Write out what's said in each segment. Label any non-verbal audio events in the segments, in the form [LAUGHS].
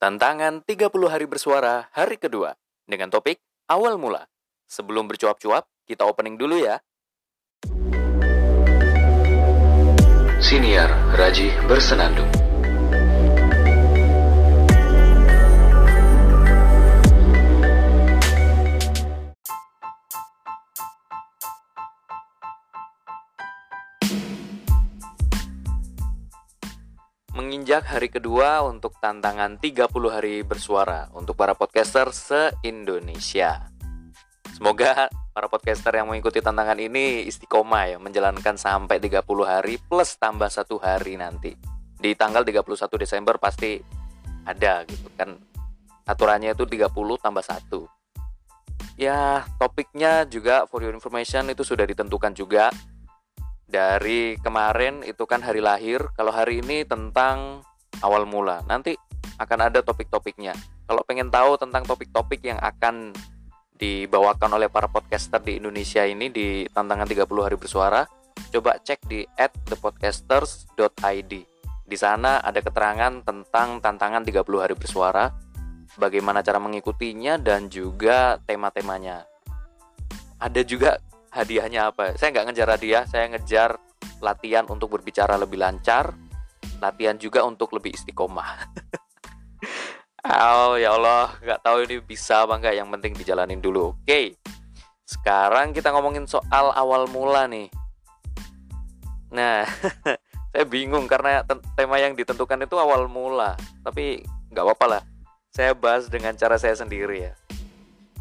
Tantangan 30 hari bersuara hari kedua dengan topik awal mula. Sebelum bercuap-cuap, kita opening dulu ya. Siniar Raji Bersenandung Menginjak hari kedua untuk tantangan 30 hari bersuara untuk para podcaster se-Indonesia. Semoga para podcaster yang mengikuti tantangan ini istiqomah ya menjalankan sampai 30 hari plus tambah satu hari nanti. Di tanggal 31 Desember pasti ada gitu kan. Aturannya itu 30 tambah 1. Ya, topiknya juga for your information itu sudah ditentukan juga dari kemarin itu kan hari lahir. Kalau hari ini tentang awal mula. Nanti akan ada topik-topiknya. Kalau pengen tahu tentang topik-topik yang akan dibawakan oleh para podcaster di Indonesia ini di tantangan 30 hari bersuara, coba cek di @thepodcasters.id. Di sana ada keterangan tentang tantangan 30 hari bersuara, bagaimana cara mengikutinya dan juga tema-temanya. Ada juga hadiahnya apa? Saya nggak ngejar hadiah saya ngejar latihan untuk berbicara lebih lancar latihan juga untuk lebih istiqomah. [LAUGHS] Oh ya Allah nggak tahu ini bisa apa nggak yang penting dijalanin dulu. Oke sekarang kita ngomongin soal awal mula nih. Nah [LAUGHS] saya bingung karena tema yang ditentukan itu awal mula tapi nggak apa-apa lah. Saya bahas dengan cara saya sendiri ya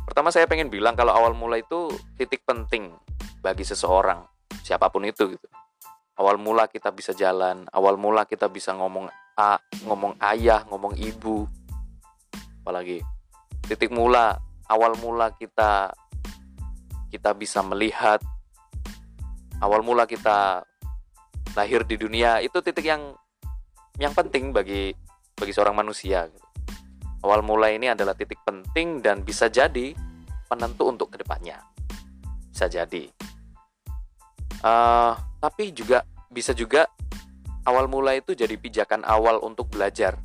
Pertama saya pengen bilang kalau awal mula itu titik penting bagi seseorang, siapa pun itu gitu. Awal mula kita bisa jalan, awal mula kita bisa ngomong a, ngomong ayah, ngomong ibu. Apalagi titik mula, awal mula kita kita bisa melihat awal mula kita lahir di dunia itu titik yang yang penting bagi bagi seorang manusia gitu. Awal mulai ini adalah titik penting dan bisa jadi penentu untuk ke depannya. Bisa jadi. Uh, tapi juga bisa juga awal mulai itu jadi pijakan awal untuk belajar.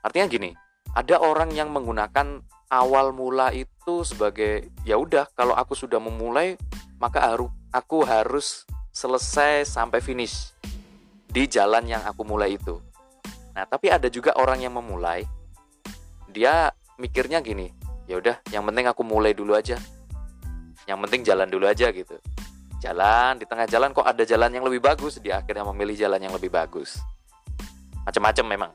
Artinya gini, ada orang yang menggunakan awal mula itu sebagai ya udah kalau aku sudah memulai maka harus aku harus selesai sampai finish di jalan yang aku mulai itu. Nah, tapi ada juga orang yang memulai dia mikirnya gini ya udah yang penting aku mulai dulu aja. Yang penting jalan dulu aja gitu. Jalan di tengah jalan kok ada jalan yang lebih bagus. Dia akhirnya memilih jalan yang lebih bagus. Macam-macam memang.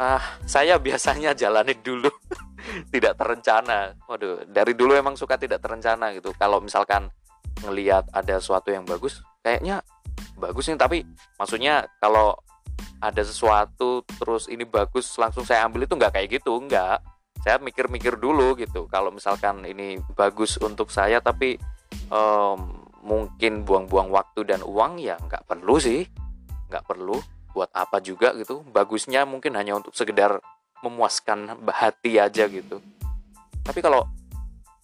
Ah saya biasanya jalanin dulu. [LAUGHS] Tidak terencana. Waduh dari dulu emang suka tidak terencana gitu. Kalau misalkan ngelihat ada sesuatu yang bagus kayaknya bagus nih tapi maksudnya kalau ada sesuatu terus ini bagus langsung saya ambil itu nggak kayak gitu. Nggak saya mikir-mikir dulu gitu. Kalau misalkan ini bagus untuk saya tapi um, mungkin buang-buang waktu dan uang ya nggak perlu sih. Nggak perlu. Buat apa juga gitu. Bagusnya mungkin hanya untuk sekedar memuaskan hati aja gitu. Tapi kalau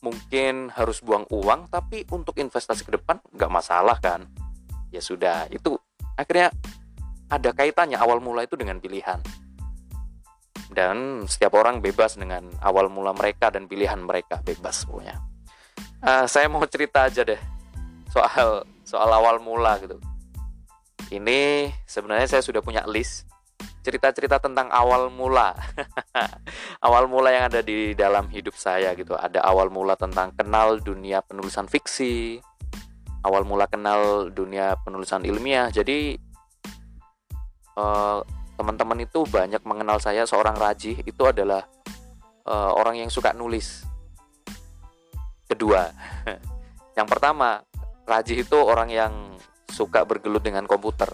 mungkin harus buang uang tapi untuk investasi ke depan nggak masalah kan. Ya sudah itu akhirnya ada kaitannya awal mula itu dengan pilihan. Dan setiap orang bebas dengan awal mula mereka dan pilihan mereka bebas pokoknya. Uh, saya mau cerita aja deh soal soal awal mula gitu. Ini sebenarnya saya sudah punya list cerita-cerita tentang awal mula. [LAUGHS] awal mula yang ada di dalam hidup saya gitu. Ada awal mula tentang kenal dunia penulisan fiksi, awal mula kenal dunia penulisan ilmiah. Jadi uh, teman-teman itu banyak mengenal saya seorang Raji itu adalah uh, orang yang suka nulis. Kedua, [LAUGHS] yang pertama Raji itu orang yang suka bergelut dengan komputer.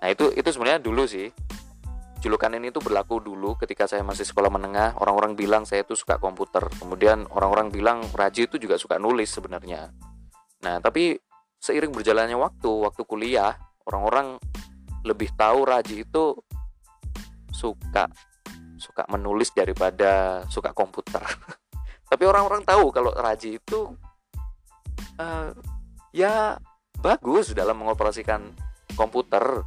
Nah itu itu sebenarnya dulu sih julukan ini tuh berlaku dulu ketika saya masih sekolah menengah orang-orang bilang saya itu suka komputer kemudian orang-orang bilang Raji itu juga suka nulis sebenarnya nah tapi seiring berjalannya waktu waktu kuliah orang-orang lebih tahu Raji itu suka suka menulis daripada suka komputer. [LAUGHS] Tapi orang-orang tahu kalau Raji itu uh, ya bagus dalam mengoperasikan komputer.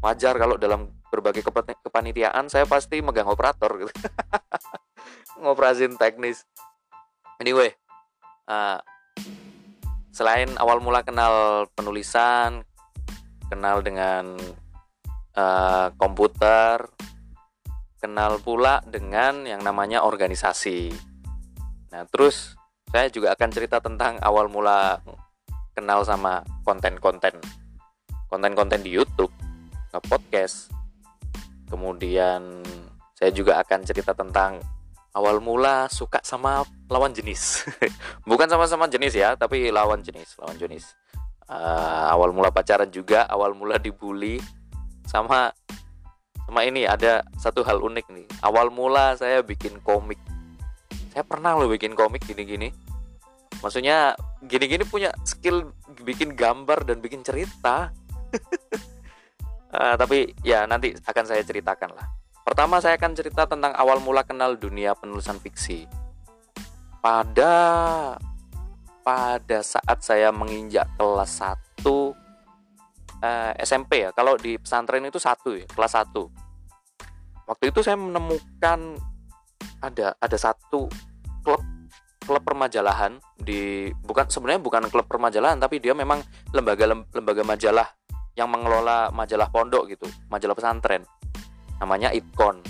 Wajar kalau dalam berbagai kepanitiaan saya pasti megang operator gitu [LAUGHS] ngoperasin teknis anyway uh, selain awal mula kenal penulisan kenal dengan uh, komputer kenal pula dengan yang namanya organisasi. Nah terus saya juga akan cerita tentang awal mula kenal sama konten-konten. Konten-konten di YouTube podcast kemudian saya juga akan cerita tentang awal mula suka sama lawan jenis. [LAUGHS] Bukan sama-sama jenis ya tapi lawan jenis lawan jenis. Uh, awal mula pacaran juga awal mula dibully sama sama ini ada satu hal unik nih awal mula saya bikin komik saya pernah loh bikin komik gini-gini maksudnya gini-gini punya skill bikin gambar dan bikin cerita uh, [LAUGHS] tapi ya nanti akan saya ceritakan lah. Pertama saya akan cerita tentang awal mula kenal dunia penulisan fiksi. Pada pada saat saya menginjak kelas 1 uh, SMP ya. Kalau di pesantren itu satu ya, kelas 1. Waktu itu saya menemukan ada ada satu klub klub permajalahan di bukan sebenarnya bukan klub permajalahan tapi dia memang lembaga lembaga majalah yang mengelola majalah pondok gitu, majalah pesantren. Namanya Itkon.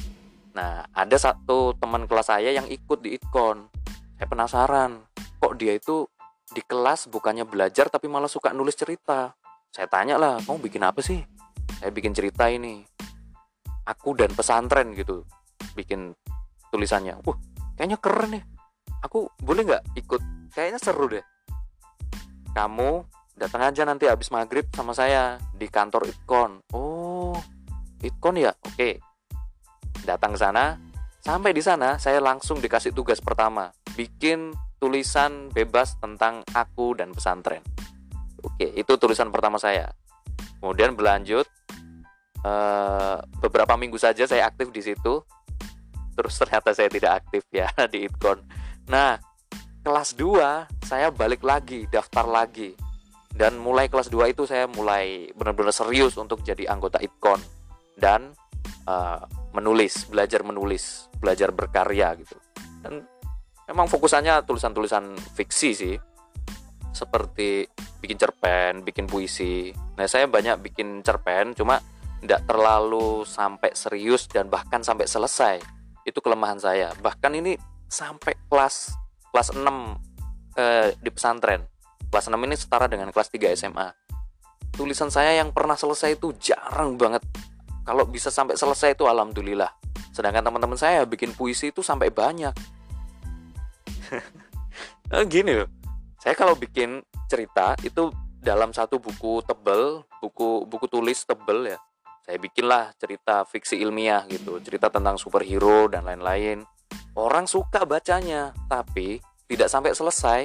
Nah, ada satu teman kelas saya yang ikut di Itkon. Saya penasaran, kok dia itu di kelas bukannya belajar tapi malah suka nulis cerita. Saya tanya lah, kamu bikin apa sih? Saya bikin cerita ini. Aku dan pesantren gitu, bikin tulisannya. Wah, kayaknya keren nih. Aku boleh nggak ikut? Kayaknya seru deh. Kamu datang aja nanti habis maghrib sama saya di kantor Itkon oh Itkon ya oke datang ke sana sampai di sana saya langsung dikasih tugas pertama bikin tulisan bebas tentang aku dan pesantren oke itu tulisan pertama saya. Kemudian berlanjut uh, beberapa minggu saja saya aktif di situ. Terus ternyata saya tidak aktif ya [LAUGHS] di Itkon nah kelas 2 saya balik lagi daftar lagi. Dan mulai kelas 2 itu saya mulai benar-benar serius untuk jadi anggota IPKON dan uh, menulis, belajar menulis, belajar berkarya gitu. Dan memang fokusannya tulisan-tulisan fiksi sih. Seperti bikin cerpen, bikin puisi. Nah, saya banyak bikin cerpen cuma tidak terlalu sampai serius dan bahkan sampai selesai. Itu kelemahan saya. Bahkan ini sampai kelas kelas 6 eh, di pesantren kelas 6 ini setara dengan kelas 3 SMA tulisan saya yang pernah selesai itu jarang banget kalau bisa sampai selesai itu alhamdulillah sedangkan teman-teman saya bikin puisi itu sampai banyak nah, [LAUGHS] gini loh saya kalau bikin cerita itu dalam satu buku tebel buku buku tulis tebel ya. Saya bikinlah cerita fiksi ilmiah gitu cerita tentang superhero dan lain-lain. Orang suka bacanya tapi tidak sampai selesai.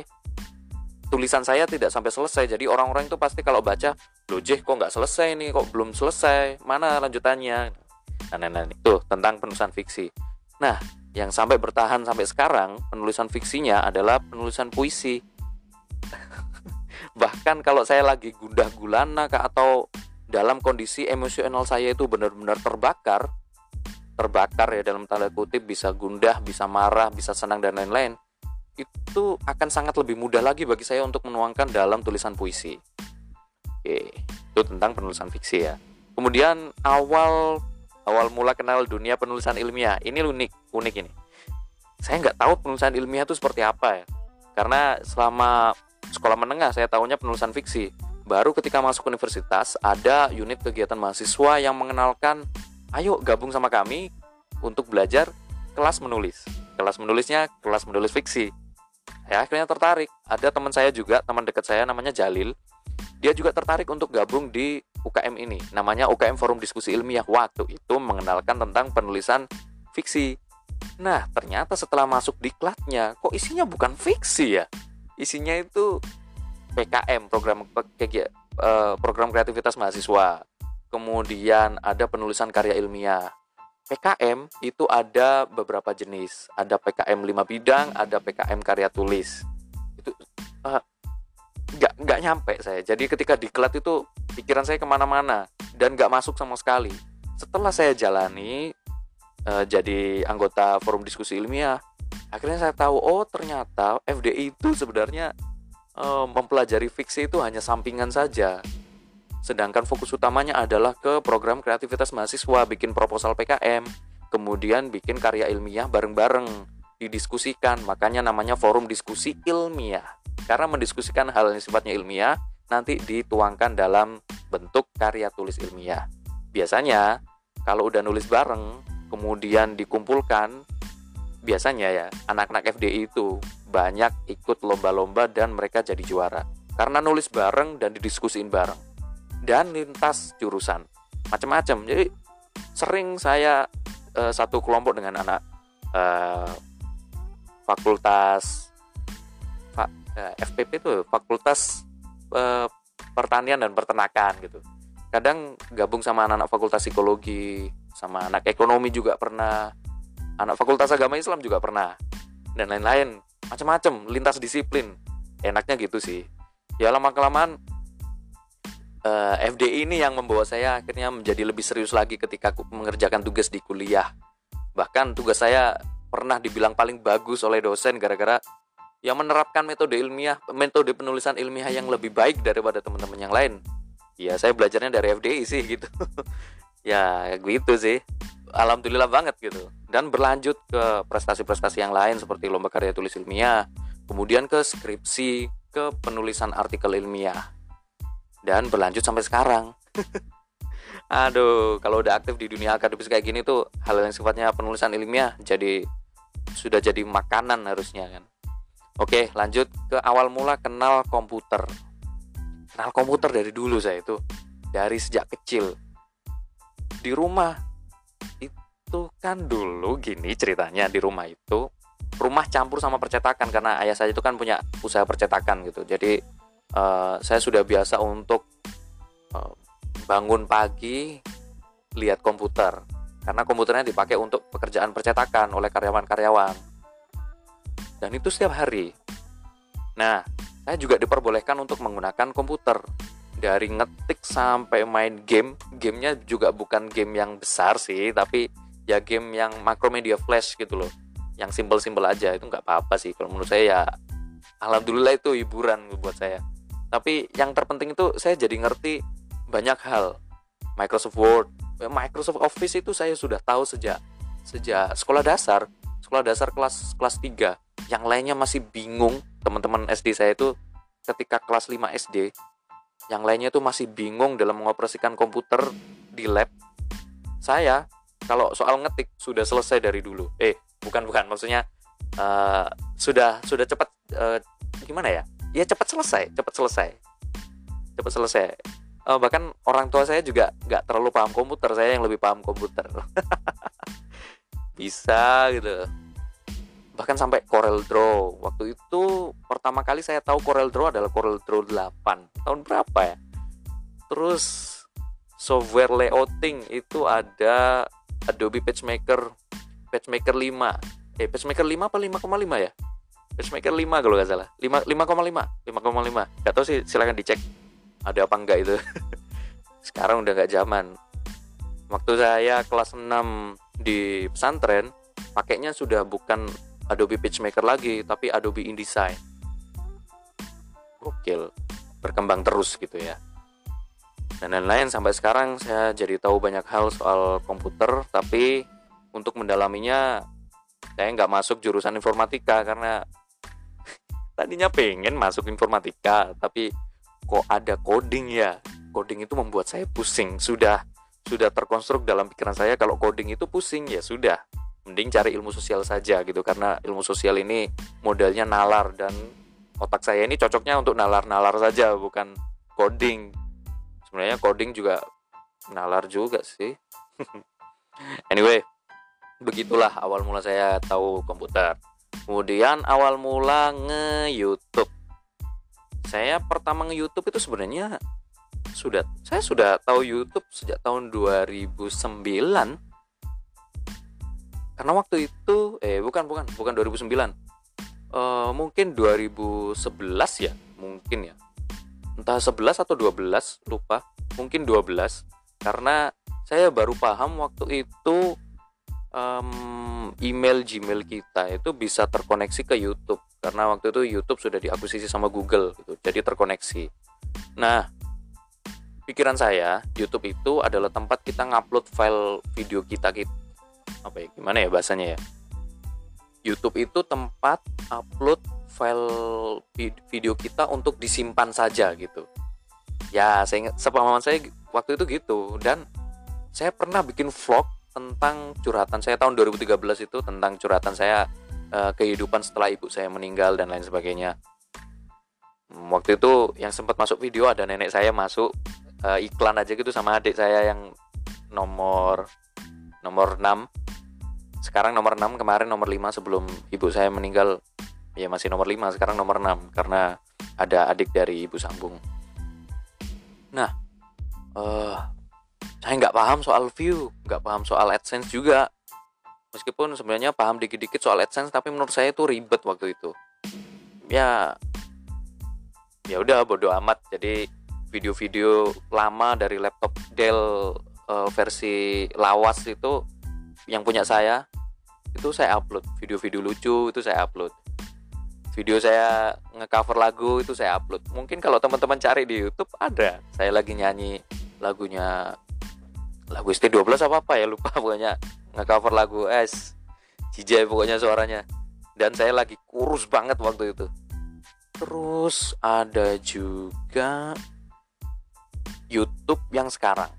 Tulisan saya tidak sampai selesai jadi orang-orang itu pasti kalau baca loh jeh kok nggak selesai nih? Kok belum selesai? Mana lanjutannya? Nah, nah, nah itu tentang penulisan fiksi. Nah yang sampai bertahan sampai sekarang penulisan fiksinya adalah penulisan puisi [LAUGHS] bahkan kalau saya lagi gundah gulana atau dalam kondisi emosional saya itu benar-benar terbakar terbakar ya dalam tanda kutip bisa gundah bisa marah bisa senang dan lain-lain itu akan sangat lebih mudah lagi bagi saya untuk menuangkan dalam tulisan puisi. Oke, itu tentang penulisan fiksi ya. Kemudian awal awal mula kenal dunia penulisan ilmiah ini unik unik ini. Saya nggak tahu penulisan ilmiah itu seperti apa ya. Karena selama sekolah menengah saya tahunya penulisan fiksi. Baru ketika masuk universitas ada unit kegiatan mahasiswa yang mengenalkan, ayo gabung sama kami untuk belajar kelas menulis. Kelas menulisnya kelas menulis fiksi. Ya akhirnya tertarik. Ada teman saya juga teman dekat saya namanya Jalil. Dia juga tertarik untuk gabung di UKM ini. Namanya UKM Forum Diskusi Ilmiah. Waktu itu mengenalkan tentang penulisan fiksi. Nah ternyata setelah masuk di kelasnya kok isinya bukan fiksi ya isinya itu PKM program eh, program kreativitas mahasiswa kemudian ada penulisan karya ilmiah PKM itu ada beberapa jenis. Ada PKM 5 bidang, ada PKM karya tulis. Itu uh, nggak nggak nyampe saya. Jadi ketika diklat itu pikiran saya ke mana-mana dan nggak masuk sama sekali. setelah saya jalani uh, jadi anggota forum diskusi ilmiah akhirnya saya tahu oh ternyata FDI itu sebenarnya uh, mempelajari fiksi itu hanya sampingan saja. Sedangkan fokus utamanya adalah ke program kreativitas mahasiswa bikin proposal PKM kemudian bikin karya ilmiah bareng-bareng didiskusikan. Makanya namanya forum diskusi ilmiah. Karena mendiskusikan hal yang sifatnya ilmiah nanti dituangkan dalam bentuk karya tulis ilmiah. Biasanya kalau udah nulis bareng kemudian dikumpulkan biasanya ya anak-anak FDI itu banyak ikut lomba-lomba dan mereka jadi juara. Karena nulis bareng dan didiskusiin bareng. Dan lintas jurusan. Macam-macam jadi sering saya uh, satu kelompok dengan anak uh, fakultas fa, uh, eh, FPP itu fakultas uh, pertanian dan peternakan gitu. Kadang gabung sama anak-anak fakultas psikologi sama anak ekonomi juga pernah anak fakultas agama Islam juga pernah dan lain-lain macam-macam lintas disiplin enaknya gitu sih ya lama kelamaan eh, FDI ini yang membawa saya akhirnya menjadi lebih serius lagi ketika aku mengerjakan tugas di kuliah. Bahkan tugas saya pernah dibilang paling bagus oleh dosen gara-gara yang menerapkan metode ilmiah, metode penulisan ilmiah yang lebih baik daripada teman-teman yang lain. Ya, saya belajarnya dari FDI sih gitu. [LAUGHS] ya, gitu sih. Alhamdulillah banget gitu. Dan berlanjut ke prestasi-prestasi yang lain seperti lomba karya tulis ilmiah, kemudian ke skripsi, ke penulisan artikel ilmiah dan berlanjut sampai sekarang. [LAUGHS] Aduh, kalau udah aktif di dunia akademis kayak gini tuh hal yang sifatnya penulisan ilmiah jadi sudah jadi makanan harusnya kan. Oke, lanjut ke awal mula kenal komputer. Kenal komputer dari dulu saya itu dari sejak kecil. Di rumah itu kan dulu gini ceritanya di rumah itu rumah campur sama percetakan karena ayah saya itu kan punya usaha percetakan gitu. Jadi uh, saya sudah biasa untuk uh, bangun pagi lihat komputer. Karena komputernya dipakai untuk pekerjaan percetakan oleh karyawan-karyawan. Dan itu setiap hari. Nah saya juga diperbolehkan untuk menggunakan komputer. Dari ngetik sampai main game gamenya juga bukan game yang besar sih tapi ya game yang makromedia flash gitu loh. Yang simpel-simpel aja itu nggak apa-apa sih. Kalau menurut saya ya alhamdulillah itu hiburan buat saya. Tapi yang terpenting itu saya jadi ngerti banyak hal. Microsoft Word eh, Microsoft Office itu saya sudah tahu sejak sejak sekolah dasar. Sekolah dasar kelas kelas 3 yang lainnya masih bingung. Teman-teman SD saya itu ketika kelas 5 SD yang lainnya itu masih bingung dalam mengoperasikan komputer di lab. Saya kalau soal ngetik sudah selesai dari dulu. Eh bukan bukan. Maksudnya uh, sudah sudah cepat uh, gimana ya? Ya cepat selesai cepat selesai. Cepat selesai. Uh, bahkan orang tua saya juga nggak terlalu paham komputer. Saya yang lebih paham komputer. [LAUGHS] Bisa gitu. Bahkan sampai Corel Draw. Waktu itu pertama kali saya tahu Corel Draw adalah Corel Draw 8 tahun berapa ya? Terus software layouting itu ada Adobe PageMaker PageMaker 5 eh PageMaker 5 apa 5,5 ya? Pacemaker 5 kalau nggak salah. 5 5,5 5,5 Gak tau sih silahkan dicek. Ada apa enggak itu? [LAUGHS] Sekarang udah nggak zaman. Waktu saya kelas 6 di pesantren pakainya sudah bukan Adobe PageMaker lagi tapi Adobe InDesign. Gokil. Berkembang terus gitu ya dan lain-lain sampai sekarang saya jadi tahu banyak hal soal komputer tapi untuk mendalaminya saya nggak masuk jurusan informatika karena [LAUGHS] tadinya pengen masuk informatika tapi kok ada coding ya? Coding itu membuat saya pusing. Sudah sudah terkonstruk dalam pikiran saya kalau coding itu pusing ya sudah. Mending cari ilmu sosial saja gitu karena ilmu sosial ini modelnya nalar dan otak saya ini cocoknya untuk nalar-nalar saja bukan coding sebenarnya coding juga nalar juga sih [LAUGHS] anyway begitulah awal mula saya tahu komputer Kemudian awal mula nge-YouTube. Saya pertama nge-YouTube itu sebenarnya sudah saya sudah tahu YouTube sejak tahun 2009. Karena waktu itu eh bukan bukan bukan 2009. Uh, mungkin 2011 ya, mungkin ya. Entah 11 atau 12, lupa. Mungkin 12 karena saya baru paham waktu itu um, email Gmail kita itu bisa terkoneksi ke YouTube. Karena waktu itu YouTube sudah diakuisisi sama Google gitu jadi terkoneksi. Nah pikiran saya YouTube itu adalah tempat kita ngupload file video kita gitu apa ya gimana ya bahasanya ya YouTube itu tempat upload file video kita untuk disimpan saja gitu. Ya saya sepemahaman saya waktu itu gitu dan saya pernah bikin vlog tentang curhatan saya tahun 2013 itu tentang curhatan saya uh, kehidupan setelah ibu saya meninggal dan lain sebagainya. Hmm, waktu itu yang sempat masuk video ada nenek saya masuk uh, iklan aja gitu sama adik saya yang nomor nomor 6 sekarang nomor 6 kemarin nomor 5 sebelum ibu saya meninggal. Ya masih nomor 5 sekarang nomor 6 karena ada adik dari ibu sambung. Nah uh, saya nggak paham soal view nggak paham soal adsense juga. Meskipun sebenarnya paham dikit-dikit soal adsense tapi menurut saya itu ribet waktu itu. Ya ya udah bodoh amat. Jadi video-video lama dari laptop Dell uh, versi lawas itu yang punya saya itu saya upload. Video-video lucu itu saya upload. Video saya ngecover lagu itu saya upload. Mungkin kalau teman-teman cari di YouTube ada. Saya lagi nyanyi lagunya lagu ST12 apa apa ya lupa [LAUGHS] pokoknya. Ngecover lagu S Jijai pokoknya suaranya. Dan saya lagi kurus banget waktu itu. Terus ada juga YouTube yang sekarang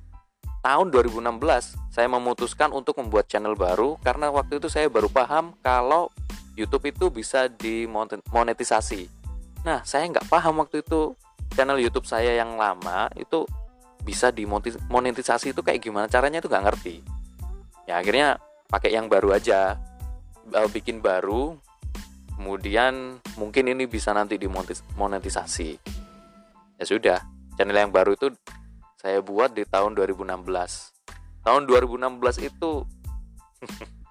tahun 2016 saya memutuskan untuk membuat channel baru karena waktu itu saya baru paham kalau YouTube itu bisa dimonetisasi. Nah, saya nggak paham waktu itu channel YouTube saya yang lama itu bisa dimonetisasi itu kayak gimana caranya itu nggak ngerti. Ya akhirnya pakai yang baru aja, bikin baru, kemudian mungkin ini bisa nanti dimonetisasi. Ya sudah, channel yang baru itu saya buat di tahun 2016 tahun 2016 itu [LAUGHS]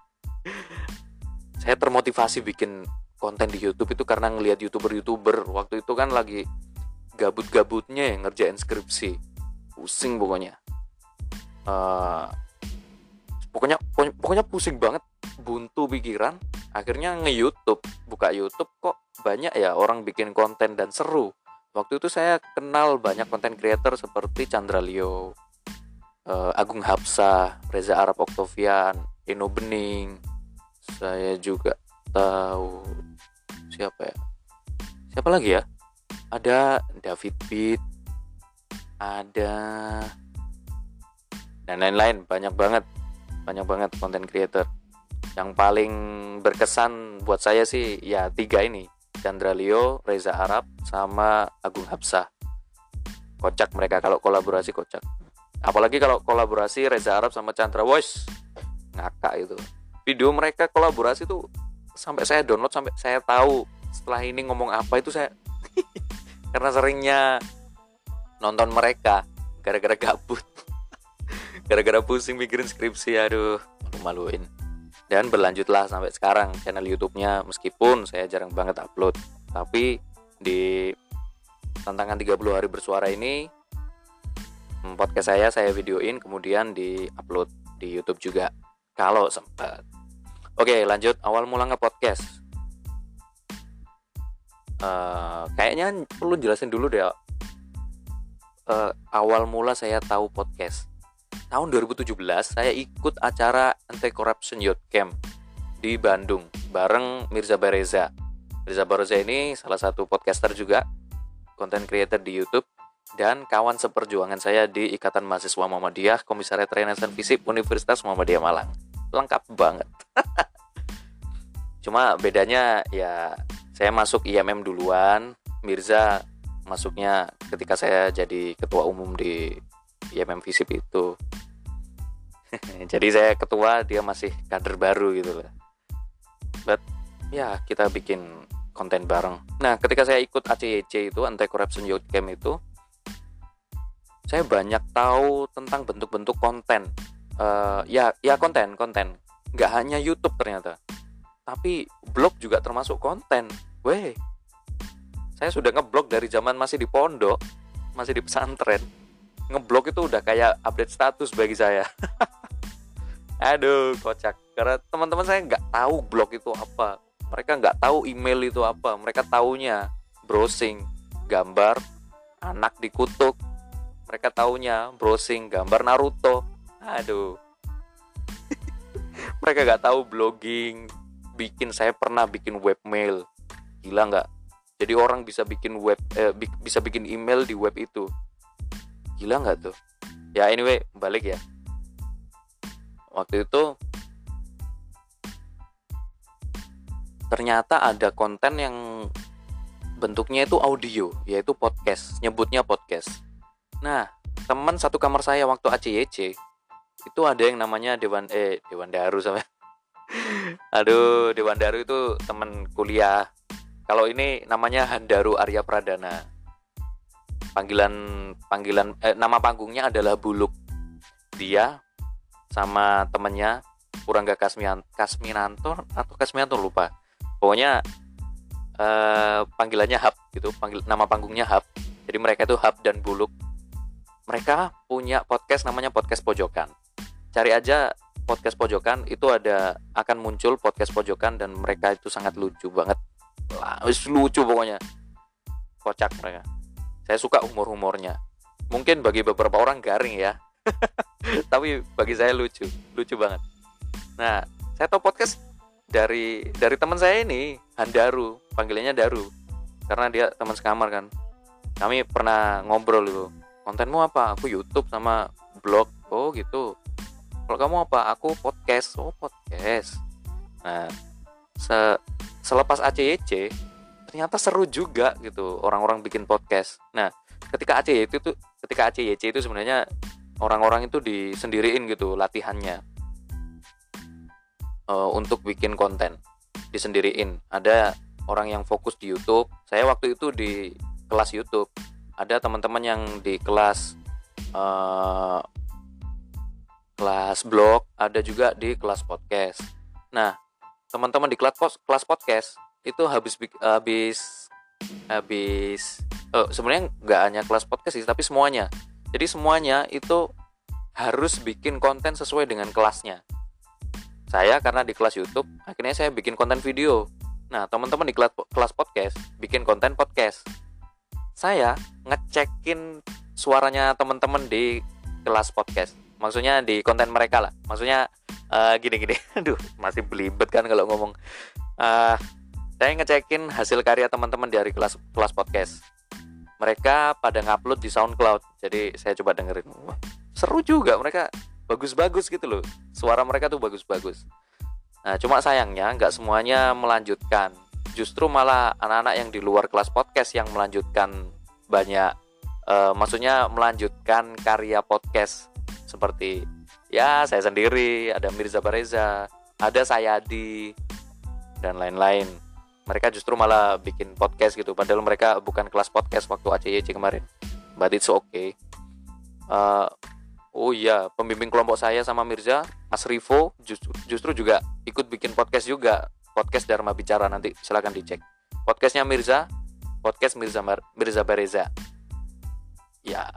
saya termotivasi bikin konten di YouTube itu karena ngelihat youtuber-youtuber. Waktu itu kan lagi gabut-gabutnya ya ngerjain skripsi. Pusing pokoknya. Uh, pokoknya pokoknya pusing banget. Buntu pikiran. Akhirnya nge YouTube buka YouTube kok banyak ya orang bikin konten dan seru waktu itu saya kenal banyak konten creator seperti Chandra Leo, uh, Agung Hapsa, Reza Arab Oktovian, Eno Bening. Saya juga tahu siapa ya? Siapa lagi ya? Ada David Beat, ada dan lain-lain banyak banget banyak banget konten creator yang paling berkesan buat saya sih ya tiga ini Chandra Leo, Reza Arab, sama Agung Hapsah. Kocak mereka kalau kolaborasi kocak. Apalagi kalau kolaborasi Reza Arab sama Chandra Voice. Ngakak itu. Video mereka kolaborasi tuh sampai saya download sampai saya tahu setelah ini ngomong apa itu saya [LAUGHS] karena seringnya nonton mereka gara-gara gabut [LAUGHS] gara-gara pusing mikirin skripsi aduh malu-maluin dan berlanjutlah sampai sekarang channel YouTube-nya meskipun saya jarang banget upload. Tapi di tantangan 30 hari bersuara ini hmm, podcast saya saya videoin kemudian di upload di YouTube juga kalau sempat oke lanjut. Awal mula nge podcast uh, kayaknya perlu jelasin dulu deh uh, awal mula saya tahu podcast tahun 2017 saya ikut acara Anti Corruption Youth Camp di Bandung bareng Mirza Bareza. Mirza Bareza ini salah satu podcaster juga, content creator di YouTube dan kawan seperjuangan saya di Ikatan Mahasiswa Muhammadiyah Komisariat Renaissance Fisip Universitas Muhammadiyah Malang. Lengkap banget. [LAUGHS] Cuma bedanya ya saya masuk IMM duluan, Mirza masuknya ketika saya jadi ketua umum di IMM itu. [LAUGHS] Jadi saya ketua dia masih kader baru gitu loh. But ya kita bikin konten bareng. Nah ketika saya ikut ACYC itu Anti Corruption Youth Camp itu saya banyak tahu tentang bentuk-bentuk konten. Uh, ya ya konten konten. Nggak hanya YouTube ternyata. Tapi blog juga termasuk konten. Weh saya sudah ngeblog dari zaman masih di pondok masih di pesantren ngeblok itu udah kayak update status bagi saya. [LAUGHS] Aduh kocak. Karena teman-teman saya nggak tahu blog itu apa. Mereka nggak tahu email itu apa. Mereka taunya browsing gambar anak dikutuk. Mereka taunya browsing gambar Naruto. Aduh. [LAUGHS] Mereka nggak tahu blogging. Bikin saya pernah bikin webmail gila nggak? Jadi orang bisa bikin web eh, bi bisa bikin email di web itu gila nggak tuh? Ya anyway balik ya. Waktu itu ternyata ada konten yang bentuknya itu audio yaitu podcast nyebutnya podcast. Nah teman satu kamar saya waktu ACYC itu ada yang namanya Dewan eh Dewan Daru sama [LAUGHS] aduh Dewan Daru itu teman kuliah. Kalau ini namanya Handaru Arya Pradana panggilan panggilan eh, nama panggungnya adalah Buluk. Dia sama temennya Purangga Kasmian Kasminanto atau Kasmianto lupa. Pokoknya eh, panggilannya Hub gitu panggil nama panggungnya Hub. Jadi mereka itu Hub dan Buluk. Mereka punya podcast namanya podcast pojokan. Cari aja podcast pojokan itu ada akan muncul podcast pojokan dan mereka itu sangat lucu banget. Lah lucu pokoknya. Kocak mereka saya suka humor-humornya. Mungkin bagi beberapa orang garing ya. [LAUGHS] Tapi bagi saya lucu lucu banget. Nah saya tahu podcast dari dari teman saya ini Handaru. Panggilannya Daru. Karena dia teman sekamar kan. Kami pernah ngobrol itu. Kontenmu apa? Aku YouTube sama blog. Oh gitu. Kalau kamu apa? Aku podcast. Oh podcast. Nah se selepas ACYC ternyata seru juga gitu orang-orang bikin podcast. Nah ketika ACYC itu tuh ketika ACYC itu sebenarnya orang-orang itu disendiriin gitu latihannya. Uh, untuk bikin konten disendiriin. Ada orang yang fokus di YouTube. Saya waktu itu di kelas YouTube. Ada teman-teman yang di kelas uh, kelas blog, ada juga di kelas podcast. Nah, teman-teman di kelas podcast itu habis habis habis oh, sebenarnya nggak hanya kelas podcast sih, tapi semuanya. Jadi semuanya itu harus bikin konten sesuai dengan kelasnya. Saya karena di kelas YouTube, akhirnya saya bikin konten video. Nah, teman-teman di kelas kelas podcast bikin konten podcast. Saya ngecekin suaranya teman-teman di kelas podcast maksudnya di konten mereka lah maksudnya uh, gini gini [LAUGHS] aduh masih belibet kan kalau ngomong uh, saya ngecekin hasil karya teman-teman dari kelas kelas podcast. Mereka pada ngupload di SoundCloud jadi saya coba dengerin. Wah, seru juga mereka. Bagus-bagus gitu loh. Suara mereka tuh bagus-bagus. Nah cuma sayangnya nggak semuanya melanjutkan. Justru malah anak-anak yang di luar kelas podcast yang melanjutkan banyak uh, maksudnya melanjutkan karya podcast. Seperti ya saya sendiri, ada Mirza Bareza, ada Sayadi dan lain-lain. Mereka justru malah bikin podcast gitu, padahal mereka bukan kelas podcast waktu ACYC kemarin. But it's okay. Uh, oh iya, pembimbing kelompok saya sama Mirza, Mas Rivo justru, justru juga ikut bikin podcast juga, podcast Dharma Bicara nanti silahkan dicek. Podcastnya Mirza, podcast Mirza Mirza Bareza. Ya,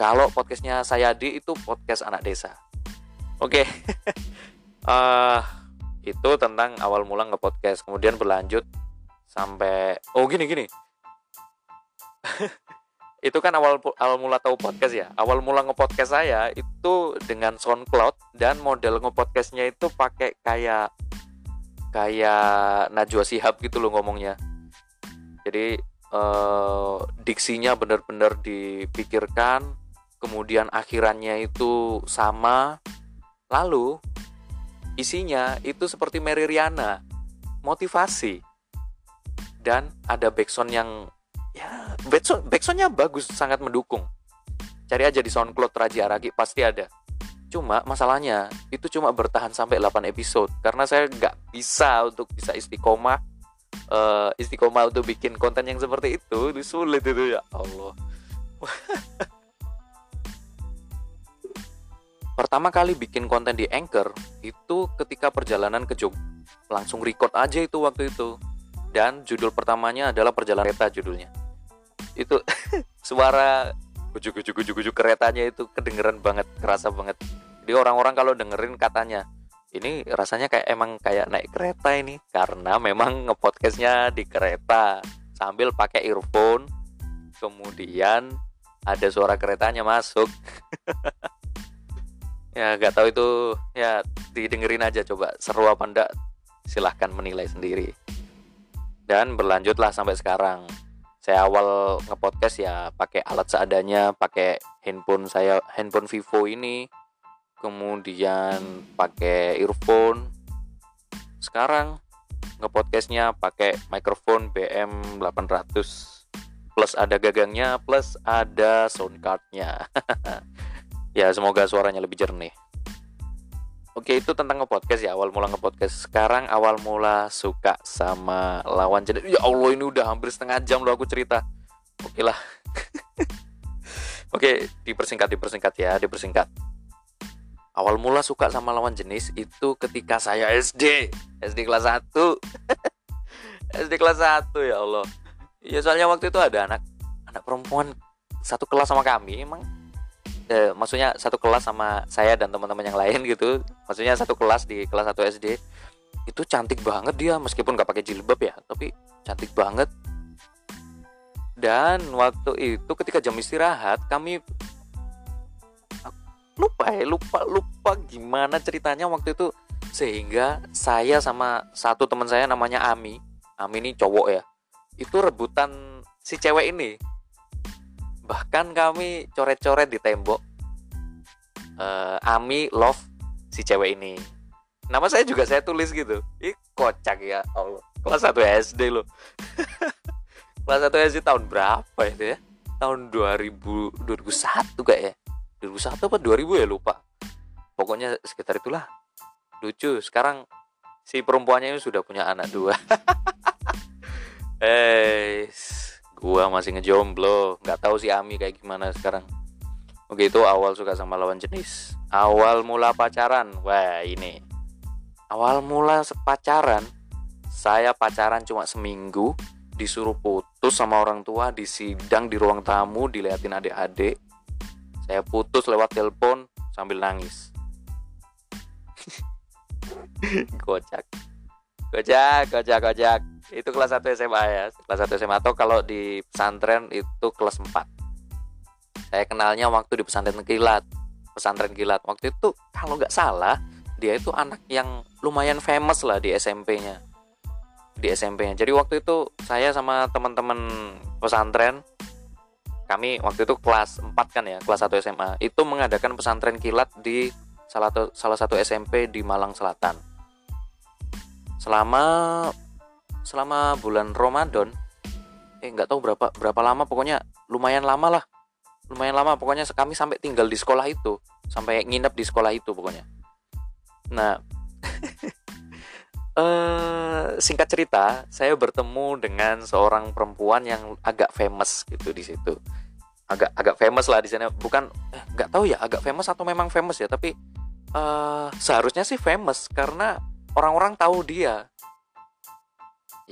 kalau podcastnya saya di itu podcast anak desa. Oke, okay. [LAUGHS] uh, eh, itu tentang awal mula nge podcast. Kemudian berlanjut sampai oh gini gini. [LAUGHS] itu kan awal awal mula tahu podcast ya. Awal mula nge podcast saya itu dengan SoundCloud dan model nge podcastnya itu pakai kayak kayak Najwa Sihab gitu loh ngomongnya. Jadi uh, diksinya benar-benar dipikirkan kemudian akhirannya itu sama lalu isinya itu seperti Mary Riana motivasi. Dan ada backsound yang ya backsound backsoundnya bagus sangat mendukung. Cari aja di SoundCloud Raji Aragi pasti ada. Cuma masalahnya itu cuma bertahan sampai 8 episode. Karena saya nggak bisa untuk bisa istiqomah uh, istiqomah untuk bikin konten yang seperti itu itu. Sulit itu ya Allah [LAUGHS] pertama kali bikin konten di Anchor itu ketika perjalanan ke Jog langsung record aja itu waktu itu. Dan judul pertamanya adalah perjalanan kereta judulnya. Itu [LAUGHS] suara gujuk gujuk gujuk keretanya itu kedengeran banget kerasa banget. Jadi orang-orang kalau dengerin katanya ini rasanya kayak emang kayak naik kereta ini karena memang ngepodcastnya di kereta. Sambil pakai earphone kemudian ada suara keretanya masuk [LAUGHS] ya nggak tahu itu. Ya didengerin aja coba. Seru apa enggak silahkan menilai sendiri. Dan berlanjutlah sampai sekarang. Saya awal ngepodcast ya pakai alat seadanya pakai handphone saya handphone Vivo ini. Kemudian pakai earphone. Sekarang ngepodcastnya pakai mikrofon BM 800 plus ada gagangnya plus ada sound cardnya [LAUGHS] ya semoga suaranya lebih jernih. Oke itu tentang ngepodcast ya. Awal mula ngepodcast. Sekarang awal mula suka sama lawan jenis ya Allah ini udah hampir setengah jam loh aku cerita. Oke lah. [LAUGHS] Oke dipersingkat dipersingkat ya dipersingkat. Awal mula suka sama lawan jenis itu ketika saya SD SD kelas 1 [LAUGHS] SD kelas 1 ya Allah. Ya soalnya waktu itu ada anak anak perempuan satu kelas sama kami emang eh, maksudnya satu kelas sama saya dan teman-teman yang lain gitu. Maksudnya satu kelas di kelas 1 SD itu cantik banget dia meskipun gak pakai jilbab ya tapi cantik banget. Dan waktu itu ketika jam istirahat kami lupa ya lupa lupa gimana ceritanya waktu itu. Sehingga saya sama satu teman saya namanya Ami. Ami ini cowok ya. Itu rebutan si cewek ini bahkan kami coret-coret di tembok uh, Ami love si cewek ini. Nama saya juga saya tulis gitu. Ih kocak ya Allah. Kelas 1 SD loh. [LAUGHS] Kelas 1 SD tahun berapa itu ya? Tahun 2000 2001 kayak ya? 2001 apa 2000 ya? Lupa. Pokoknya sekitar itulah. Lucu sekarang si perempuannya ini sudah punya anak dua. [LAUGHS] Eh gua masih ngejomblo. Nggak tahu si Ami kayak gimana sekarang. Oke itu awal suka sama lawan jenis. Awal mula pacaran. Wah ini. Awal mula pacaran saya pacaran cuma seminggu disuruh putus sama orang tua di sidang di ruang tamu diliatin adik-adik. Saya putus lewat telepon sambil nangis. [LAUGHS] Kocak kocak kocak kocak itu kelas 1 SMA ya. Kelas 1 SMA atau kalau di pesantren itu kelas 4 saya kenalnya waktu di pesantren kilat. Pesantren kilat. Waktu itu kalau nggak salah dia itu anak yang lumayan famous lah di SMP-nya di SMP-nya jadi waktu itu saya sama teman-teman pesantren kami waktu itu kelas 4 kan ya kelas 1 SMA itu mengadakan pesantren kilat di salah satu salah satu SMP di Malang Selatan. Selama selama bulan Ramadan eh nggak tahu berapa berapa lama pokoknya lumayan lama lah. Lumayan lama pokoknya kami sampai tinggal di sekolah itu sampai nginep di sekolah itu pokoknya. Nah [LAUGHS] eh singkat cerita saya bertemu dengan seorang perempuan yang agak famous gitu di situ. Agak agak famous lah di sana. Bukan eh, nggak tahu ya agak famous atau memang famous ya tapi uh, seharusnya sih famous karena orang-orang tahu dia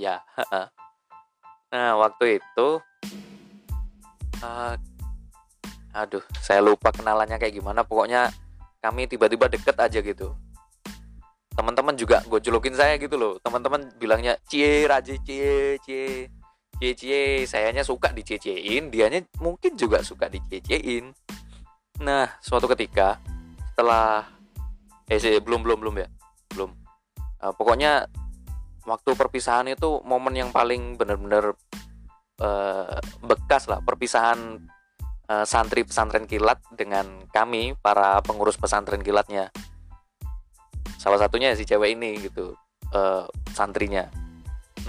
ya nah waktu itu uh, aduh saya lupa kenalannya kayak gimana. Pokoknya kami tiba-tiba deket aja gitu. Teman-teman juga gue julukin saya gitu loh. Teman-teman bilangnya cie raji cie cie cie cie. Sayanya suka dicecein dianya mungkin juga suka dicecein nah suatu ketika setelah eh sih, belum belum belum ya? Belum. Uh, pokoknya waktu perpisahan itu momen yang paling benar-benar uh, bekas lah perpisahan uh, santri pesantren kilat dengan kami para pengurus pesantren kilatnya. Salah satunya si cewek ini gitu uh, santrinya.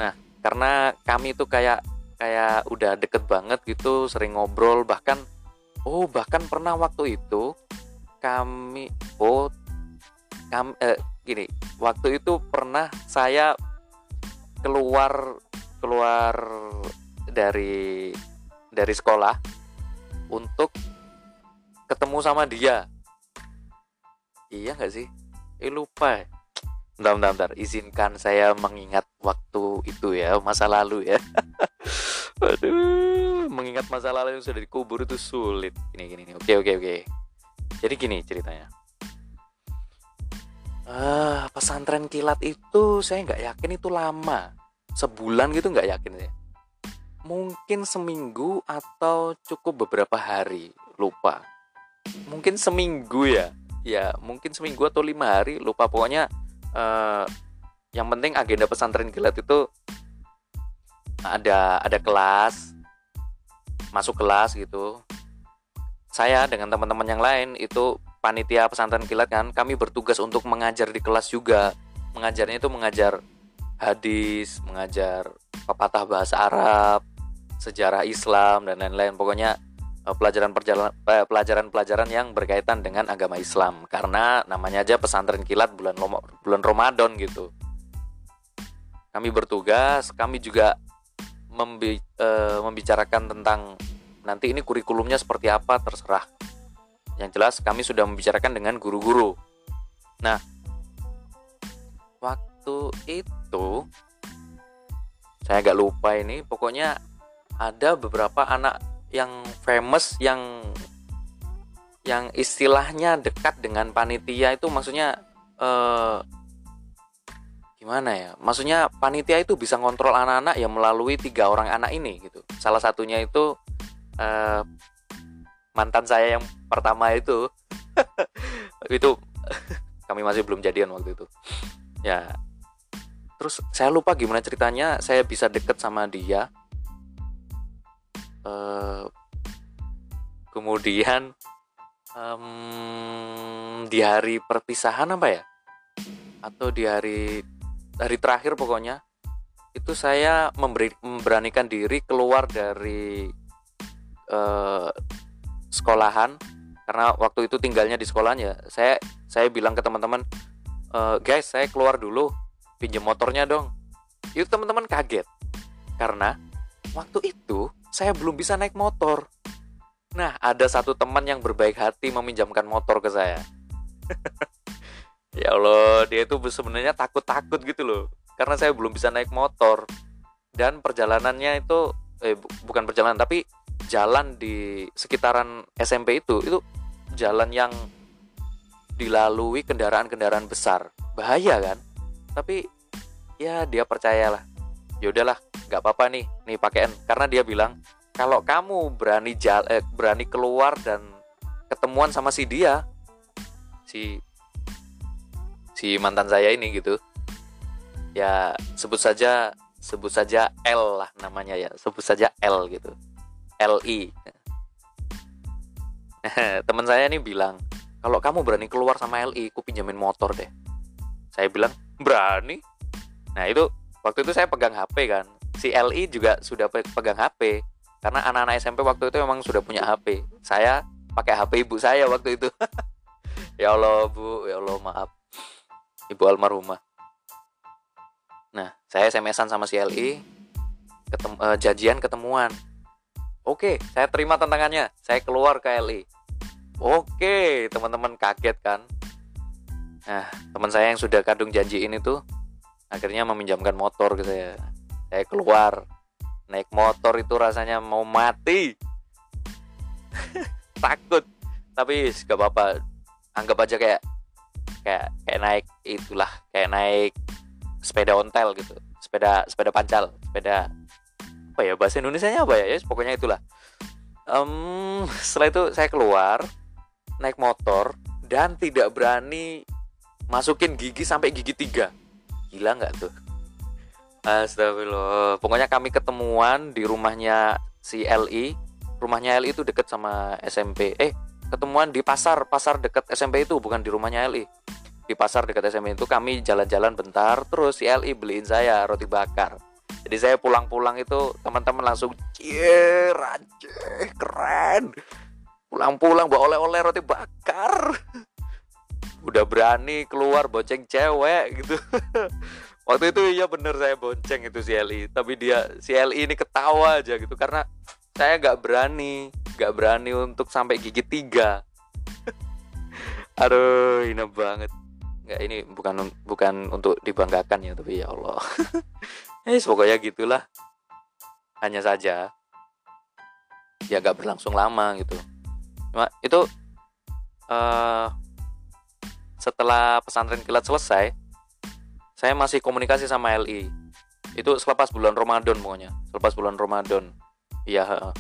Nah karena kami itu kayak kayak udah deket banget gitu sering ngobrol bahkan oh bahkan pernah waktu itu kami oh kami eh, gini waktu itu pernah saya keluar keluar dari dari sekolah untuk ketemu sama dia. Iya nggak sih? Eh lupa. Bentar, bentar, bentar. izinkan saya mengingat waktu itu ya masa lalu ya. [LAUGHS] Aduh mengingat masa lalu yang sudah dikubur itu sulit. Ini gini nih oke oke oke. Jadi gini ceritanya ah pesantren kilat itu saya nggak yakin itu lama. Sebulan gitu nggak yakin ya mungkin seminggu atau cukup beberapa hari lupa. Mungkin seminggu ya. Ya mungkin seminggu atau lima hari lupa. Pokoknya uh, yang penting agenda pesantren kilat itu ada ada kelas masuk kelas gitu. Saya dengan teman-teman yang lain itu panitia pesantren kilat kan kami bertugas untuk mengajar di kelas juga. Mengajarnya itu mengajar hadis mengajar pepatah bahasa Arab sejarah Islam dan lain-lain. Pokoknya eh, pelajaran eh, pelajaran-pelajaran yang berkaitan dengan agama Islam. Karena namanya aja pesantren kilat bulan bulan Ramadan gitu. Kami bertugas kami juga uh, membicarakan tentang nanti ini kurikulumnya seperti apa terserah yang jelas kami sudah membicarakan dengan guru-guru. Nah waktu itu saya agak lupa ini pokoknya ada beberapa anak yang famous yang yang istilahnya dekat dengan panitia itu maksudnya eh, gimana ya? Maksudnya panitia itu bisa ngontrol anak-anak yang melalui tiga orang anak ini gitu. Salah satunya itu eh, mantan saya yang pertama itu. [LAUGHS] Itu [LAUGHS] kami masih belum jadian waktu itu. Ya. Terus saya lupa gimana ceritanya saya bisa deket sama dia. Uh, kemudian um, di hari perpisahan apa ya? Atau di hari hari terakhir pokoknya itu saya memberi, memberanikan diri keluar dari uh, sekolahan karena waktu itu tinggalnya di sekolahnya saya saya bilang ke teman-teman e, guys saya keluar dulu pinjam motornya dong itu teman-teman kaget karena waktu itu saya belum bisa naik motor. Nah, ada satu teman yang berbaik hati meminjamkan motor ke saya. [LAUGHS] ya Allah, dia itu sebenarnya takut-takut gitu loh. Karena saya belum bisa naik motor. Dan perjalanannya itu eh bukan perjalanan tapi jalan di sekitaran SMP itu itu jalan yang dilalui kendaraan-kendaraan besar. Bahaya kan? Tapi ya dia percayalah. Ya udahlah, nggak apa-apa nih nih pakaian karena dia bilang kalau kamu berani jal eh, berani keluar dan ketemuan sama si dia si si mantan saya ini gitu ya sebut saja sebut saja L lah namanya ya sebut saja L gitu LI [LAUGHS] teman saya ini bilang kalau kamu berani keluar sama LI aku pinjamin motor deh. Saya bilang berani? Nah itu waktu itu saya pegang HP kan. Si LI juga sudah pegang HP karena anak-anak SMP waktu itu memang sudah punya HP saya pakai HP ibu saya waktu itu. [LAUGHS] Ya Allah bu. Ya Allah maaf. Ibu almarhumah. Nah saya SMS-an sama si LI ketem uh, janjian ketemuan oke saya terima tantangannya. Saya keluar ke LI oke teman-teman kaget kan? Nah teman saya yang sudah kadung janji ini tuh akhirnya meminjamkan motor gitu ya. Saya keluar naik motor itu rasanya mau mati. [LAUGHS] Takut. Tapi gak apa-apa. Anggap aja kayak kayak kayak naik itulah kayak naik sepeda ontel gitu. Sepeda sepeda pancal sepeda apa ya bahasa Indonesia nya apa ya ya pokoknya itulah um, setelah itu saya keluar naik motor dan tidak berani masukin gigi sampai gigi tiga gila nggak tuh Astagfirullah. Pokoknya kami ketemuan di rumahnya si LI. Rumahnya LI itu deket sama SMP. Eh, ketemuan di pasar, pasar deket SMP itu bukan di rumahnya LI. Di pasar dekat SMP itu kami jalan-jalan bentar, terus si LI beliin saya roti bakar. Jadi saya pulang-pulang itu teman-teman langsung cie keren. Pulang-pulang bawa oleh-oleh roti bakar. Udah berani keluar bonceng cewek gitu. [LAUGHS] waktu itu iya bener saya bonceng itu si Eli tapi dia si Eli ini ketawa aja gitu karena saya nggak berani nggak berani untuk sampai gigi tiga [LAUGHS] aduh ini banget nggak ini bukan bukan untuk dibanggakan ya tapi ya Allah [LAUGHS] eh pokoknya gitulah. Hanya saja ya gak berlangsung lama gitu. Cuma itu uh, setelah pesantren kilat selesai saya masih komunikasi sama LI itu selepas bulan Ramadan pokoknya selepas bulan Ramadan. Iya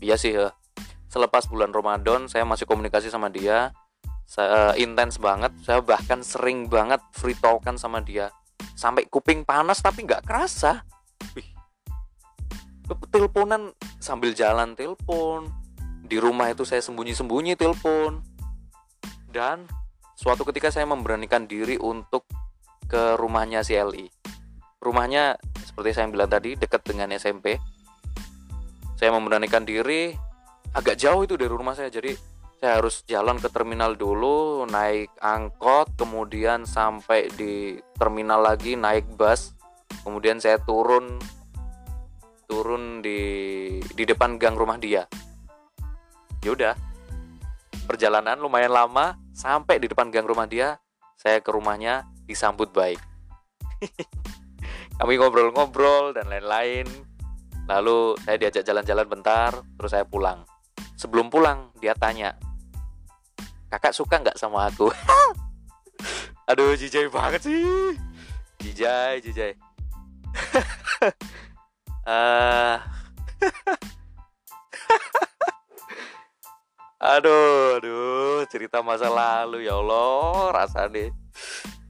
iya sih ya selepas bulan Ramadan saya masih komunikasi sama dia. Saya intens banget. Saya bahkan sering banget free talkan sama dia sampai kuping panas tapi nggak kerasa. Teleponan sambil jalan telepon. Di rumah itu saya sembunyi-sembunyi telepon. Dan suatu ketika saya memberanikan diri untuk ke rumahnya si LI rumahnya seperti saya bilang tadi dekat dengan SMP saya memberanikan diri agak jauh itu dari rumah saya jadi saya harus jalan ke terminal dulu naik angkot kemudian sampai di terminal lagi naik bus. Kemudian saya turun turun di di depan gang rumah dia. Yaudah perjalanan lumayan lama sampai di depan gang rumah dia saya ke rumahnya disambut baik. [LAUGHS] Kami ngobrol-ngobrol dan lain-lain. Lalu saya diajak jalan-jalan bentar terus saya pulang. Sebelum pulang dia tanya kakak suka nggak sama aku? [LAUGHS] Aduh jijai banget sih. Jijai jijai. Uh, [LAUGHS] [LAUGHS] aduh aduh cerita masa lalu. Ya Allah rasanya.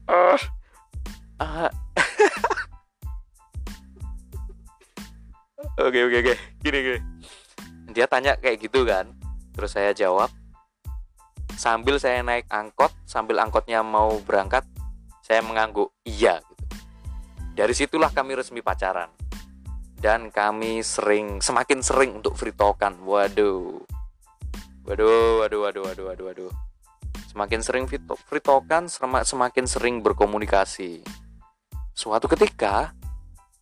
Uh, uh. oke oke oke. Gini gini. Dia tanya kayak gitu kan. Terus saya jawab sambil saya naik angkot sambil angkotnya mau berangkat saya mengangguk iya gitu. dari situlah kami resmi pacaran. Dan kami sering semakin sering untuk free talkan. Waduh. Waduh waduh waduh waduh waduh waduh. Semakin sering free semakin sering berkomunikasi. Suatu ketika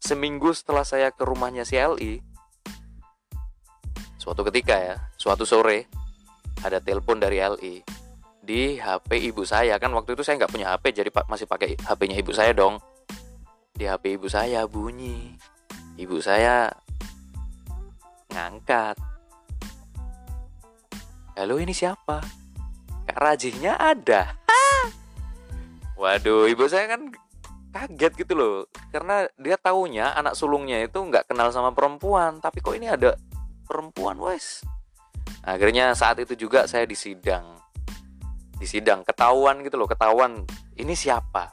seminggu setelah saya ke rumahnya si LI suatu ketika ya suatu sore ada telepon dari LI di HP ibu saya. Kan waktu itu saya nggak punya HP jadi pak masih pakai HP-nya ibu saya dong. Di HP ibu saya bunyi. Ibu saya ngangkat. Halo ini siapa? Kak Rajihnya ada. Waduh ibu saya kan kaget gitu loh. Karena dia taunya anak sulungnya itu nggak kenal sama perempuan. Tapi kok ini ada perempuan wes akhirnya saat itu juga saya disidang. Disidang ketahuan gitu loh ketahuan ini siapa?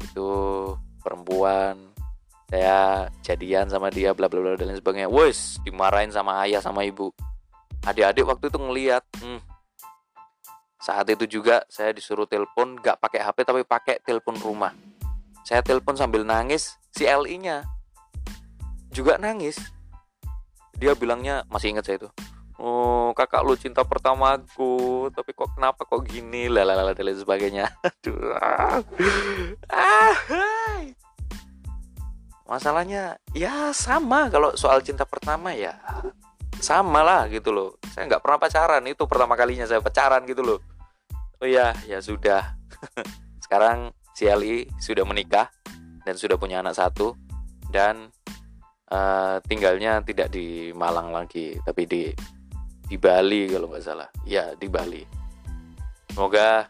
Itu perempuan saya jadian sama dia bla bla bla dan lain sebagainya. Wes dimarahin sama ayah sama ibu. Adik-adik waktu itu ngeliat hmm, saat itu juga saya disuruh telepon gak pakai HP tapi pakai telepon rumah. Saya telepon sambil nangis si LI nya juga nangis dia bilangnya masih ingat saya itu oh kakak lu cinta pertamaku tapi kok kenapa kok gini? Lalala dan sebagainya. [LAUGHS] Aduh ah, masalahnya ya sama kalau soal cinta pertama ya. Sama lah gitu loh. Saya nggak pernah pacaran itu pertama kalinya saya pacaran gitu loh. Oh ya ya sudah. [LAUGHS] Sekarang si Ali sudah menikah dan sudah punya anak satu dan uh, tinggalnya tidak di Malang lagi tapi di di Bali kalau nggak salah. Ya di Bali. Semoga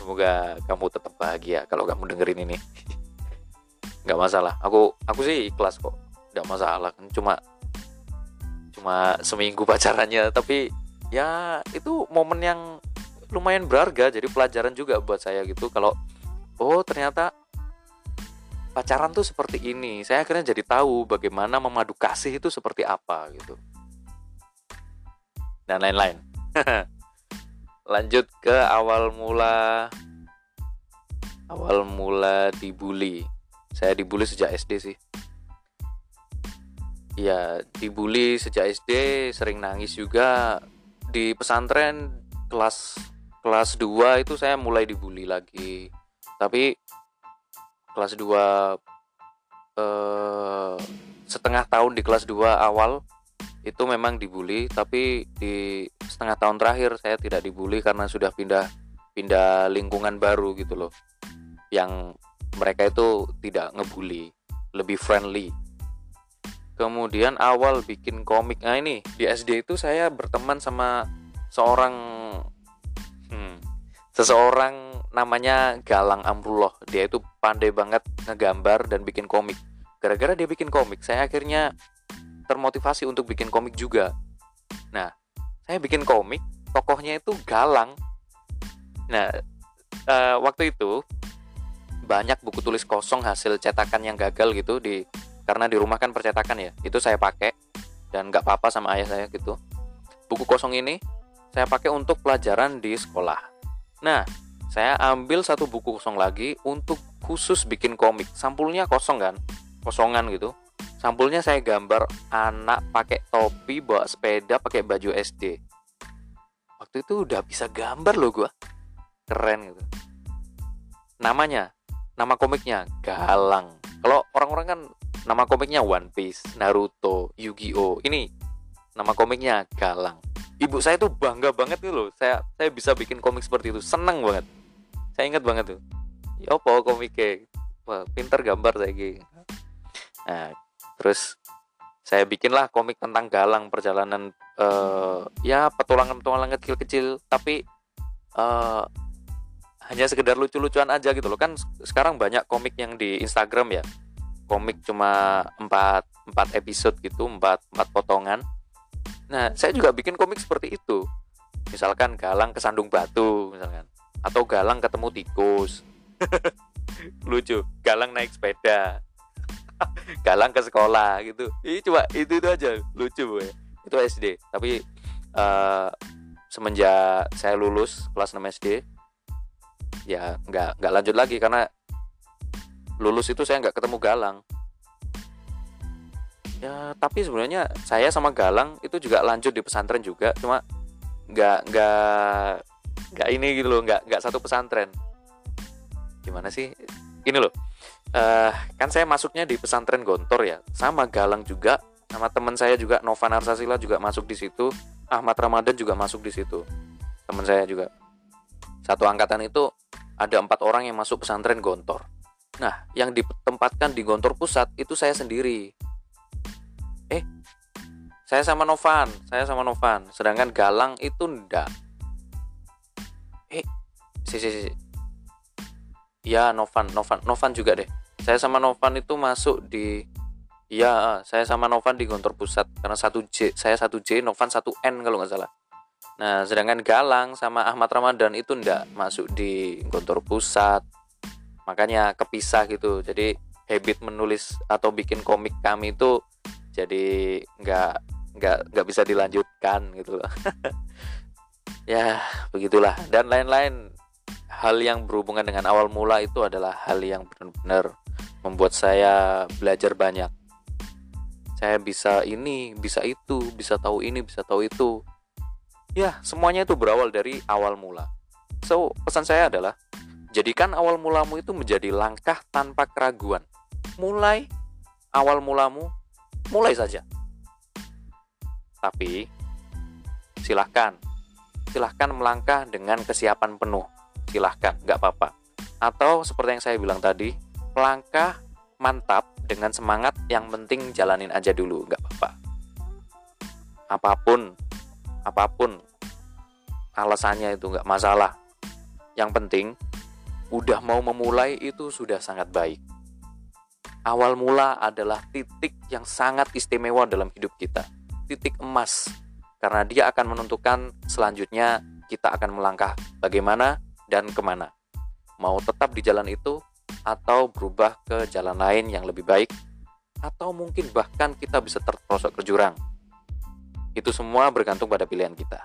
semoga kamu tetap bahagia kalau kamu dengerin ini. [LAUGHS] Nggak masalah. Aku aku sih ikhlas kok. Nggak masalah. Kan cuma cuma seminggu [LAUGHS] pacarannya. Tapi ya itu momen yang lumayan berharga. Jadi pelajaran juga buat saya gitu. Kalau oh ternyata pacaran tuh seperti ini saya akhirnya jadi tahu bagaimana memadu kasih itu seperti apa gitu. Dan lain-lain. [LAUGHS] Lanjut ke awal mula. Awal mula dibully. Saya dibully sejak SD sih. Ya dibully sejak SD sering nangis juga. Di pesantren kelas kelas 2 itu saya mulai dibully lagi. Tapi kelas 2 eh, setengah tahun di kelas 2 awal itu memang dibully tapi di setengah tahun terakhir saya tidak dibully karena sudah pindah pindah lingkungan baru gitu loh. Yang mereka itu tidak ngebully lebih friendly. Kemudian awal bikin komik nah ini di SD itu saya berteman sama seorang hmm, seseorang namanya Galang Amrullah. Dia itu pandai banget ngegambar dan bikin komik. Gara-gara dia bikin komik saya akhirnya termotivasi untuk bikin komik juga. Nah saya bikin komik tokohnya itu Galang. Nah uh, waktu itu banyak buku tulis kosong hasil cetakan yang gagal gitu di karena di rumah kan percetakan ya. Itu saya pakai dan nggak apa-apa sama ayah saya gitu. Buku kosong ini saya pakai untuk pelajaran di sekolah nah saya ambil satu buku kosong lagi untuk khusus bikin komik. Sampulnya kosong kan? Kosongan gitu. Sampulnya saya gambar anak pakai topi bawa sepeda pakai baju SD waktu itu udah bisa gambar loh gua. Keren gitu. Namanya nama komiknya Galang. Kalau orang-orang kan nama komiknya One Piece Naruto Yu-Gi-Oh! Ini nama komiknya Galang ibu saya tuh bangga banget gitu loh. Saya saya bisa bikin komik seperti itu. Seneng banget. Saya ingat banget tuh. Ya apa komiknya? Wah pinter gambar saya gitu nah terus saya bikinlah komik tentang Galang perjalanan uh, ya petualangan-petualangan kecil-kecil. Tapi uh, hanya sekedar lucu-lucuan aja gitu loh. Kan sekarang banyak komik yang di Instagram ya. Komik cuma 4 4 episode gitu 4 4 potongan nah saya juga bikin komik seperti itu. Misalkan Galang kesandung batu misalkan. Atau Galang ketemu tikus. [LAUGHS] Lucu. Galang naik sepeda. [LAUGHS] Galang ke sekolah gitu. Ini cuma itu itu aja. Lucu ya. Itu SD tapi uh, semenjak saya lulus kelas 6 SD ya nggak nggak lanjut lagi karena lulus itu saya nggak ketemu Galang ya tapi sebenarnya saya sama Galang itu juga lanjut di pesantren juga. Cuma nggak nggak nggak ini gitu loh nggak nggak satu pesantren. Gimana sih? Ini loh uh, kan saya masuknya di pesantren Gontor ya. Sama Galang juga sama teman saya juga Nova Narsasila juga masuk di situ. Ahmad Ramadan juga masuk di situ. Teman saya juga. Satu angkatan itu ada empat orang yang masuk pesantren Gontor. Nah yang ditempatkan di Gontor pusat itu saya sendiri eh saya sama Novan saya sama Novan sedangkan Galang itu ndak eh si si si ya Novan Novan Novan juga deh saya sama Novan itu masuk di Iya, saya sama Novan di Gontor Pusat karena satu J, saya satu J, Novan satu N kalau nggak salah. Nah, sedangkan Galang sama Ahmad Ramadan itu ndak masuk di Gontor Pusat. Makanya kepisah gitu. Jadi habit menulis atau bikin komik kami itu jadi nggak nggak nggak bisa dilanjutkan gitu loh. [LAUGHS] ya begitulah. Dan lain-lain hal yang berhubungan dengan awal mula itu adalah hal yang benar-benar membuat saya belajar banyak. Saya bisa ini bisa itu bisa tahu ini bisa tahu itu. Ya semuanya itu berawal dari awal mula. So pesan saya adalah jadikan awal mulamu itu menjadi langkah tanpa keraguan. Mulai awal mulamu mulai saja. Tapi silahkan. Silahkan melangkah dengan kesiapan penuh. Silahkan nggak apa-apa. Atau seperti yang saya bilang tadi melangkah mantap dengan semangat yang penting jalanin aja dulu nggak apa-apa. Apa pun apa pun alasannya itu nggak masalah. Yang penting udah mau memulai itu sudah sangat baik awal mula adalah titik yang sangat istimewa dalam hidup kita titik emas karena dia akan menentukan selanjutnya kita akan melangkah bagaimana dan ke mana mau tetap di jalan itu atau berubah ke jalan lain yang lebih baik atau mungkin bahkan kita bisa terprosok ke jurang. Itu semua bergantung pada pilihan kita.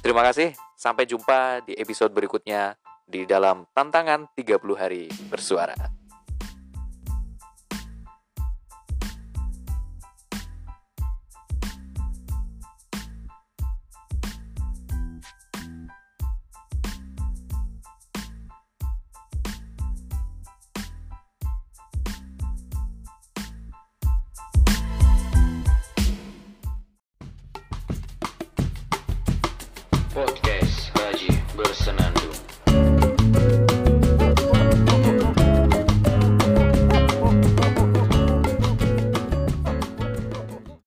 Terima kasih, sampai jumpa di episode berikutnya di dalam tantangan 30 hari bersuara.